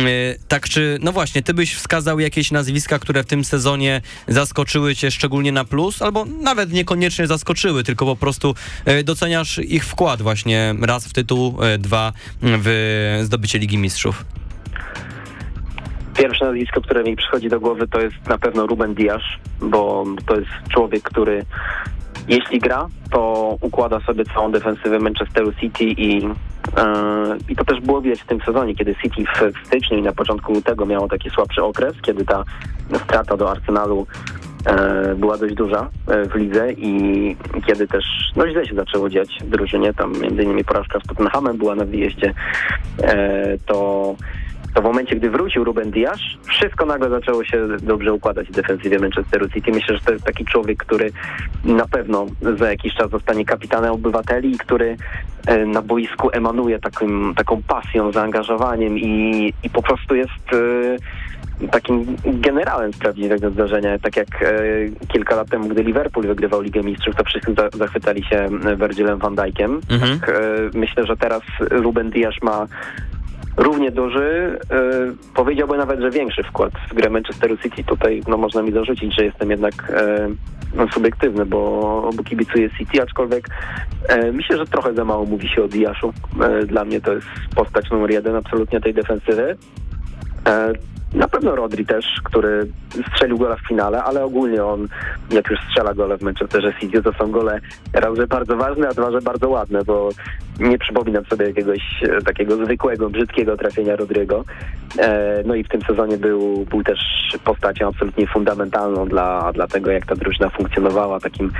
tak czy, no właśnie, ty byś wskazał jakieś nazwiska, które w tym sezonie zaskoczyły cię szczególnie na plus, albo nawet niekoniecznie zaskoczyły, tylko po prostu doceniasz ich wkład właśnie raz w tytuł, e, dwa w zdobycie Ligi Mistrzów? Pierwsze nazwisko, które mi przychodzi do głowy, to jest na pewno Ruben Diaz, bo to jest człowiek, który jeśli gra, to układa sobie całą defensywę Manchesteru City i, yy, i to też było widać w tym sezonie, kiedy City w, w styczniu i na początku lutego miało taki słabszy okres, kiedy ta strata do Arsenalu była dość duża e, w lidze i kiedy też no źle się zaczęło dziać w drużynie, tam między innymi porażka z Tottenhamem była na wyjeździe, e, to to w momencie, gdy wrócił Ruben Diaz, wszystko nagle zaczęło się dobrze układać w defensywie Manchesteru City. Myślę, że to jest taki człowiek, który na pewno za jakiś czas zostanie kapitanem obywateli i który na boisku emanuje takim, taką pasją, zaangażowaniem i, i po prostu jest takim generałem z prawdziwego zdarzenia. Tak jak e, kilka lat temu, gdy Liverpool wygrywał Ligę Mistrzów, to wszyscy za, zachwycali się Virgilem van Dijkiem. Mhm. Tak, e, myślę, że teraz Ruben Dias ma równie duży, e, powiedziałbym nawet, że większy wkład w grę Manchesteru City. Tutaj no, można mi zarzucić, że jestem jednak e, no, subiektywny, bo, bo kibicuję City, aczkolwiek e, myślę, że trochę za mało mówi się o Diaszu. E, dla mnie to jest postać numer jeden absolutnie tej defensywy. E, na pewno Rodri też, który strzelił gola w finale, ale ogólnie on, jak już strzela gole w Manchesterze City, to są gole raz, że bardzo ważne, a dwa, że bardzo ładne, bo nie przypominam sobie jakiegoś e, takiego zwykłego, brzydkiego trafienia Rodriego. E, no i w tym sezonie był, był też postacią absolutnie fundamentalną dla, dla tego, jak ta drużyna funkcjonowała. Takim,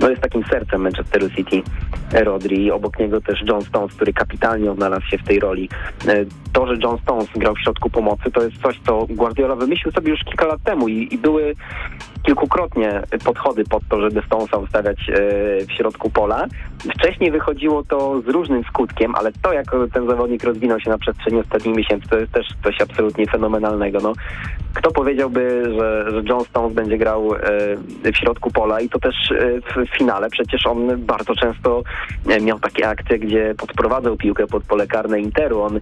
no jest takim sercem Manchesteru City Rodri. Obok niego też John Stones, który kapitalnie odnalazł się w tej roli. E, to, że John Stones grał w środku pomocy, to jest coś, co Guardiola wymyślił sobie już kilka lat temu i, i były kilkukrotnie podchody pod to, żeby Stonesa ustawiać e, w środku pola. Wcześniej wychodziło to z różnym skutkiem, ale to, jak ten zawodnik rozwinął się na przestrzeni ostatnich miesięcy, to jest też coś absolutnie fenomenalnego. No, kto powiedziałby, że, że John Stones będzie grał e, w środku pola i to też e, w finale. Przecież on bardzo często miał takie akcje, gdzie podprowadzał piłkę pod pole karne Interu. On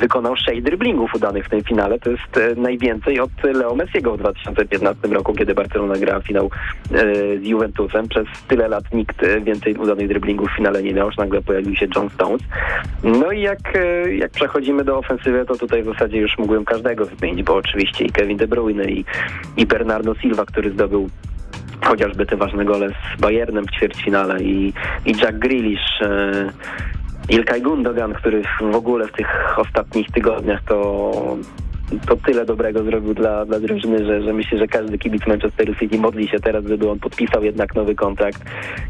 wykonał sześć driblingów udanych w tym finale. To jest najwięcej od Leo Messiego w 2015 2015 roku, kiedy Barcelona grała finał e, z Juventusem. Przez tyle lat nikt e, więcej udanych driblingów w finale nie miał, nagle pojawił się John Stones. No i jak, e, jak przechodzimy do ofensywy, to tutaj w zasadzie już mógłbym każdego wymienić, bo oczywiście i Kevin De Bruyne i, i Bernardo Silva, który zdobył chociażby te ważne gole z Bayernem w ćwierćfinale i, i Jack Grealish, e, Ilkay Gundogan, który w ogóle w tych ostatnich tygodniach to to tyle dobrego zrobił dla, dla drużyny, że, że myślę, że każdy kibic Manchesteru City modli się teraz, żeby on podpisał jednak nowy kontrakt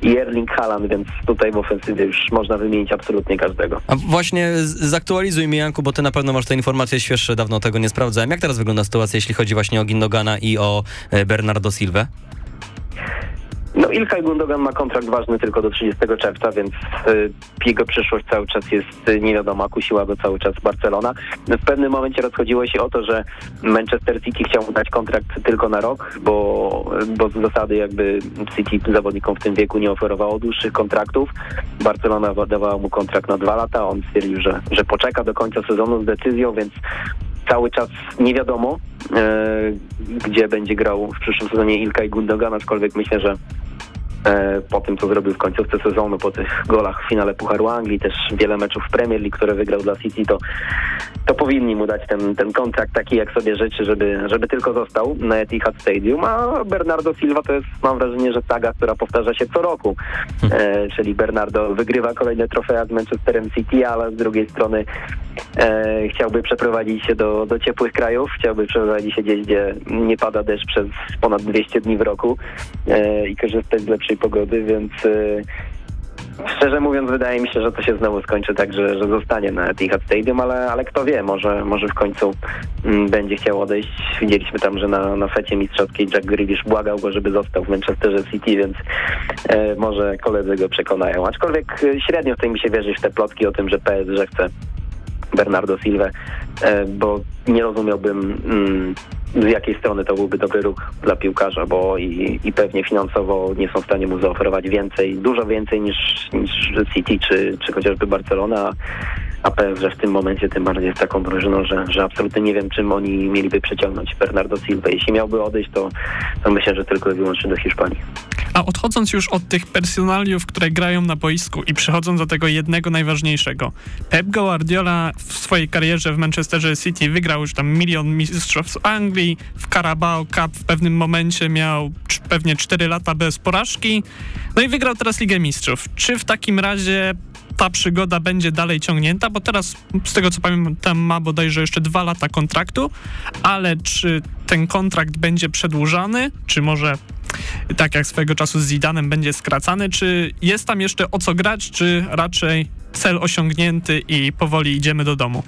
i Erling Haaland, więc tutaj w ofensywie już można wymienić absolutnie każdego. A właśnie zaktualizuj mi Janku, bo ty na pewno masz te informacje świeższe, dawno tego nie sprawdzałem. Jak teraz wygląda sytuacja, jeśli chodzi właśnie o Gindogana i o e, Bernardo Silva? No Ilkay Gundogan ma kontrakt ważny tylko do 30 czerwca, więc y, jego przyszłość cały czas jest y, niewiadoma, kusiła go cały czas Barcelona. W pewnym momencie rozchodziło się o to, że Manchester City chciał dać kontrakt tylko na rok, bo, bo z zasady jakby City zawodnikom w tym wieku nie oferowało dłuższych kontraktów. Barcelona dawała mu kontrakt na dwa lata, on stwierdził, że, że poczeka do końca sezonu z decyzją, więc cały czas nie wiadomo, e, gdzie będzie grał w przyszłym sezonie Ilkay Gundogan, aczkolwiek myślę, że po tym, co zrobił w końcówce sezonu, po tych golach w finale Pucharu Anglii, też wiele meczów w Premier League, które wygrał dla City, to, to powinni mu dać ten, ten kontrakt taki, jak sobie życzy, żeby, żeby tylko został na Etihad Stadium, a Bernardo Silva to jest, mam wrażenie, że saga, która powtarza się co roku, e, czyli Bernardo wygrywa kolejne trofea z Manchesterem City, ale z drugiej strony e, chciałby przeprowadzić się do, do ciepłych krajów, chciałby przeprowadzić się gdzieś, gdzie nie pada deszcz przez ponad 200 dni w roku e, i korzystać z lepszej pogody, więc e, szczerze mówiąc, wydaje mi się, że to się znowu skończy tak, że, że zostanie na Etihad Stadium, ale, ale kto wie, może, może w końcu mm, będzie chciał odejść. Widzieliśmy tam, że na, na secie mistrzowskiej Jack Grealish błagał go, żeby został w Manchesterze City, więc e, może koledzy go przekonają. Aczkolwiek e, średnio chce mi się wierzyć w te plotki o tym, że PSG chce Bernardo Silva, e, bo nie rozumiałbym mm, z jakiej strony to byłby dobry ruch dla piłkarza, bo i, i pewnie finansowo nie są w stanie mu zaoferować więcej, dużo więcej niż, niż City czy, czy chociażby Barcelona, a PSG w tym momencie tym bardziej jest taką drużyną, że, że absolutnie nie wiem, czym oni mieliby przeciągnąć Bernardo Silva. Jeśli miałby odejść, to, to myślę, że tylko i wyłącznie do Hiszpanii. A odchodząc już od tych personaliów, które grają na boisku i przechodząc do tego jednego najważniejszego. Pep Guardiola w swojej karierze w Manchesterze City wygrał już tam milion mistrzostw Anglii, w Carabao Cup w pewnym momencie miał pewnie 4 lata bez porażki, no i wygrał teraz Ligę Mistrzów. Czy w takim razie ta przygoda będzie dalej ciągnięta, bo teraz z tego co pamiętam ma bodajże jeszcze dwa lata kontraktu, ale czy ten kontrakt będzie przedłużany, czy może tak jak swego czasu z Zidanem będzie skracany, czy jest tam jeszcze o co grać, czy raczej cel osiągnięty i powoli idziemy do domu?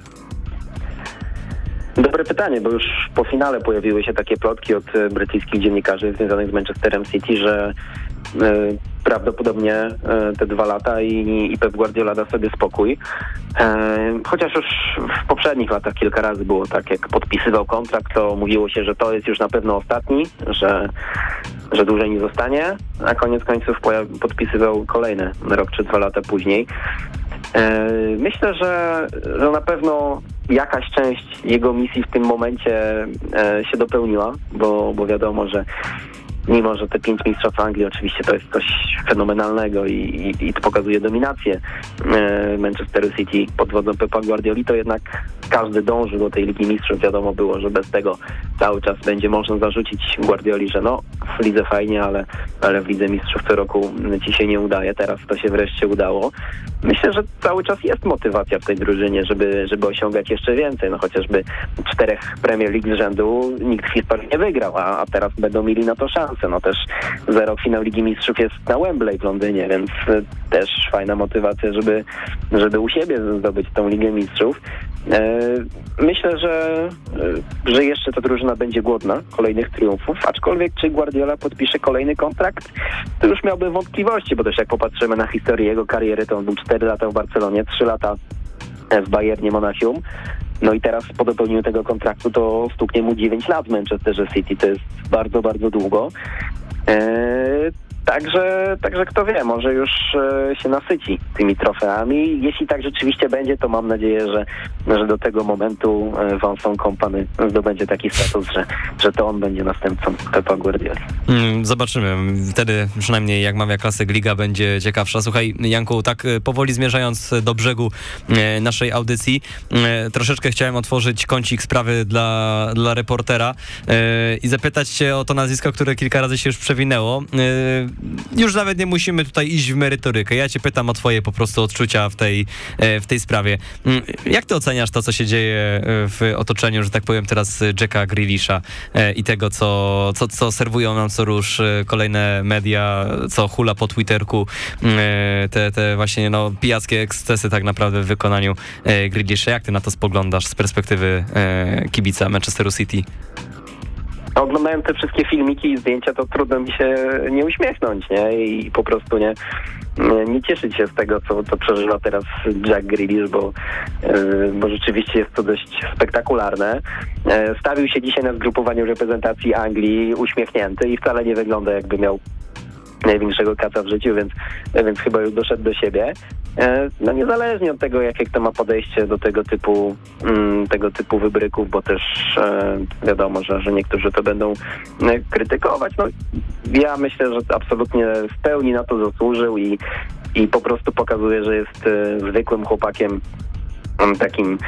Dobre pytanie, bo już po finale pojawiły się takie plotki od e, brytyjskich dziennikarzy związanych z Manchesterem City, że e, prawdopodobnie e, te dwa lata i, i Pep Guardiola da sobie spokój. Chociaż już w poprzednich latach kilka razy było tak, jak podpisywał kontrakt, to mówiło się, że to jest już na pewno ostatni, że, że dłużej nie zostanie, a koniec końców podpisywał kolejne rok czy dwa lata później. Myślę, że, że na pewno jakaś część jego misji w tym momencie e, się dopełniła, bo, bo wiadomo, że mimo że te pięć mistrzostw Anglii oczywiście to jest coś fenomenalnego i, i, i to pokazuje dominację e, Manchesteru City pod wodzą Pepa Guardioli, to jednak każdy dąży do tej Ligi Mistrzów. Wiadomo było, że bez tego cały czas będzie można zarzucić Guardioli, że no w lidze fajnie, ale, ale w Lidze Mistrzów co roku ci się nie udaje. Teraz to się wreszcie udało. Myślę, że cały czas jest motywacja w tej drużynie, żeby, żeby osiągać jeszcze więcej. No chociażby czterech Premier League z rzędu nikt w historii nie wygrał, a, a teraz będą mieli na to szansę. No też za rok finał Ligi Mistrzów jest na Wembley w Londynie, więc e, też fajna motywacja, żeby, żeby u siebie zdobyć tą Ligę Mistrzów. E, myślę, że, e, że jeszcze ta drużyna będzie głodna kolejnych triumfów, aczkolwiek czy Guardiola podpisze kolejny kontrakt, to już miałbym wątpliwości, bo też jak popatrzymy na historię jego kariery, to on był 4 lata w Barcelonie, 3 lata w Bayernie Monachium. No i teraz po dopełnieniu tego kontraktu to stuknie mu 9 lat w Manchesterze City. To jest bardzo, bardzo długo. Eee, Także, także kto wie, może już e, się nasyci tymi trofeami. Jeśli tak rzeczywiście będzie, to mam nadzieję, że, że do tego momentu e, Vincent Kompany zdobędzie taki status, że, że to on będzie następcą Pepa Guardioli. Mm, zobaczymy. Wtedy przynajmniej jak mawia klasyk, liga będzie ciekawsza. Słuchaj, Janku, tak e, powoli zmierzając do brzegu e, naszej audycji, e, troszeczkę chciałem otworzyć kącik sprawy dla, dla reportera e, i zapytać cię o to nazwisko, które kilka razy się już przewinęło już nawet nie musimy tutaj iść w merytorykę. Ja cię pytam o twoje po prostu odczucia w tej, e, w tej sprawie. Mm, jak ty oceniasz to, co się dzieje e, w otoczeniu, że tak powiem teraz Jacka Grealisha e, i tego, co, co, co serwują nam co rusz kolejne media, co hula po Twitterku, mm, te, te właśnie no, pijackie ekscesy tak naprawdę w wykonaniu Grealisha. Jak ty na to spoglądasz z perspektywy kibica Manchesteru City? Oglądając te wszystkie filmiki i zdjęcia, to trudno mi się nie uśmiechnąć, nie? I po prostu nie, nie cieszyć się z tego, co to przeżywa teraz Jack Grealish, bo, yy, bo rzeczywiście jest to dość spektakularne. Yy, stawił się dzisiaj na zgrupowaniu reprezentacji Anglii uśmiechnięty i wcale nie wygląda jakby miał największego kaca w życiu, więc, więc chyba już doszedł do siebie. E, no niezależnie od tego, jakie kto ma podejście do tego typu mm, tego typu wybryków, bo też e, wiadomo, że, że niektórzy to będą e, krytykować. No, ja myślę, że absolutnie w pełni na to zasłużył i, i po prostu pokazuje, że jest zwykłym chłopakiem takim,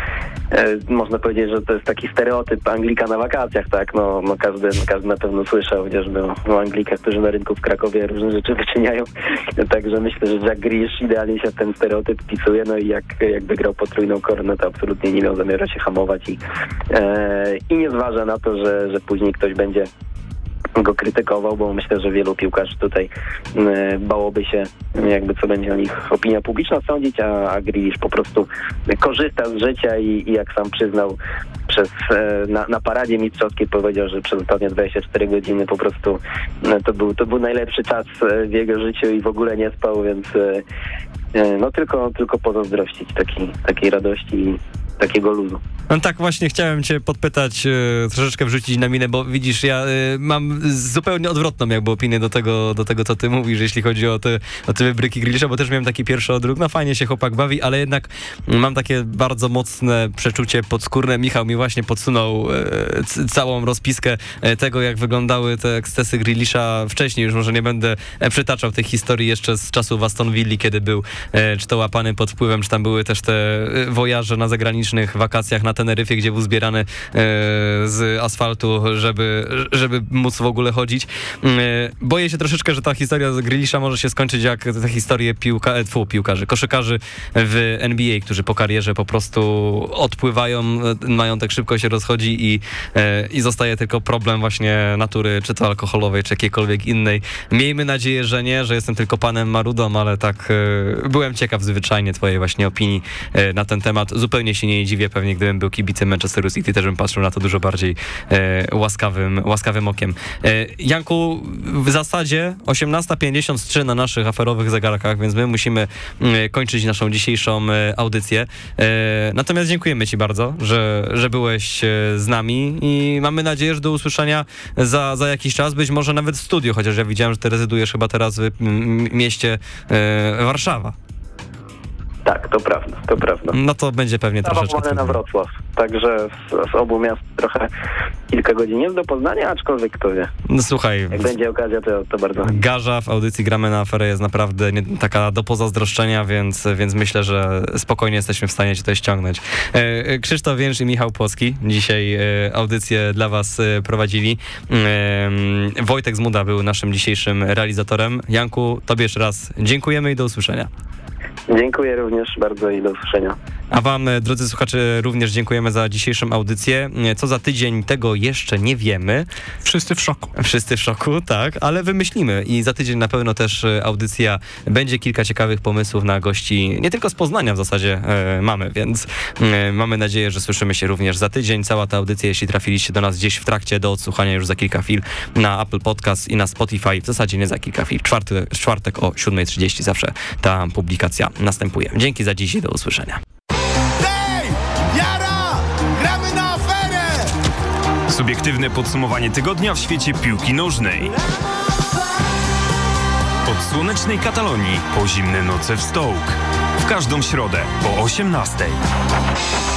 e, można powiedzieć, że to jest taki stereotyp Anglika na wakacjach, tak? No, no każdy, no każdy na pewno słyszał chociażby o, o Anglikach, którzy na rynku w Krakowie różne rzeczy wyczyniają. Także myślę, że Jack Grealish idealnie się ten stereotyp pisuje, no i jak, jak wygrał potrójną koronę, to absolutnie nie miał zamiaru się hamować i, e, i nie zważa na to, że, że później ktoś będzie go krytykował, bo myślę, że wielu piłkarzy tutaj e, bałoby się, jakby co będzie o nich opinia publiczna sądzić, a, a Grealish po prostu korzysta z życia i, i jak sam przyznał przez, e, na, na paradzie mistrzowskiej powiedział, że przez ostatnie 24 godziny po prostu e, to był, to był najlepszy czas e, w jego życiu i w ogóle nie spał, więc no tylko, tylko pozazdrościć takiej, takiej radości i takiego luzu. No tak właśnie chciałem cię podpytać, e, troszeczkę wrzucić na minę, bo widzisz, ja e, mam zupełnie odwrotną jakby opinię do tego, do tego co ty mówisz, jeśli chodzi o te, o te wybryki Grealisha, bo też miałem taki pierwszy odruch, no fajnie się chłopak bawi, ale jednak mam takie bardzo mocne przeczucie podskórne. Michał mi właśnie podsunął e, całą rozpiskę tego, jak wyglądały te ekscesy Grealisha wcześniej, już może nie będę przytaczał tych historii jeszcze z czasów Aston Villa, kiedy był czy to łapany pod wpływem, czy tam były też te wojaże na zagranicznych wakacjach na Teneryfie, gdzie był zbierany e, z asfaltu, żeby, żeby móc w ogóle chodzić. E, Boję się troszeczkę, że ta historia z Grealisha może się skończyć jak te historie piłka, e, tfu, piłkarzy, koszykarzy w NBA, którzy po karierze po prostu odpływają, e, majątek szybko się rozchodzi i, e, i zostaje tylko problem właśnie natury, czy to alkoholowej, czy jakiejkolwiek innej. Miejmy nadzieję, że nie, że jestem tylko panem Marudą, ale tak e, byłem ciekaw zwyczajnie twojej właśnie opinii na ten temat. Zupełnie się nie dziwię, pewnie gdybym był kibicem Manchesteru City, też bym patrzył na to dużo bardziej e, łaskawym, łaskawym okiem. E, Janku, w zasadzie 18.53 na naszych aferowych zegarkach, więc my musimy mm, kończyć naszą dzisiejszą e, audycję. E, Natomiast dziękujemy Ci bardzo, że, że byłeś e, z nami i mamy nadzieję, że do usłyszenia za, za jakiś czas, być może nawet w studiu, chociaż ja widziałem, że Ty rezydujesz chyba teraz w mm, mieście e, Warszawa. Tak, to prawda, to prawda. No to będzie pewnie troszeczkę Zawałane na. Wrocław. Także z, z obu miast trochę kilka godzin jest do Poznania, aczkolwiek kto wie. No słuchaj, Jak będzie okazja, to, to bardzo. Garza w audycji Gramy na aferę jest naprawdę nie, taka do pozazdroszczenia, więc, więc myślę, że spokojnie jesteśmy w stanie cię tutaj ściągnąć. E, e, Krzysztof Więcz i Michał Płocki dzisiaj e, audycję dla was e, prowadzili. E, Wojtek Zmuda był naszym dzisiejszym realizatorem. Janku, tobie jeszcze raz dziękujemy i do usłyszenia. Dziękuję również bardzo i do usłyszenia. A wam, e, drodzy słuchacze, również dziękujemy za dzisiejszą audycję. E, Co za tydzień, tego jeszcze nie wiemy. Wszyscy w szoku. Wszyscy w szoku, tak, ale wymyślimy i za tydzień na pewno też e, audycja będzie kilka ciekawych pomysłów na gości, nie tylko z Poznania w zasadzie e, mamy, więc e, mamy nadzieję, że słyszymy się również za tydzień. Cała ta audycja, jeśli trafiliście do nas gdzieś w trakcie do odsłuchania już za kilka chwil na Apple Podcast i na Spotify, w zasadzie nie za kilka chwil, czwarty, czwartek o 7.30 zawsze ta publikacja następuje. Dzięki za dziś i do usłyszenia. Subiektywne podsumowanie tygodnia w świecie piłki nożnej. Od słonecznej Katalonii po zimne noce w Stołk. W każdą środę po 18:00.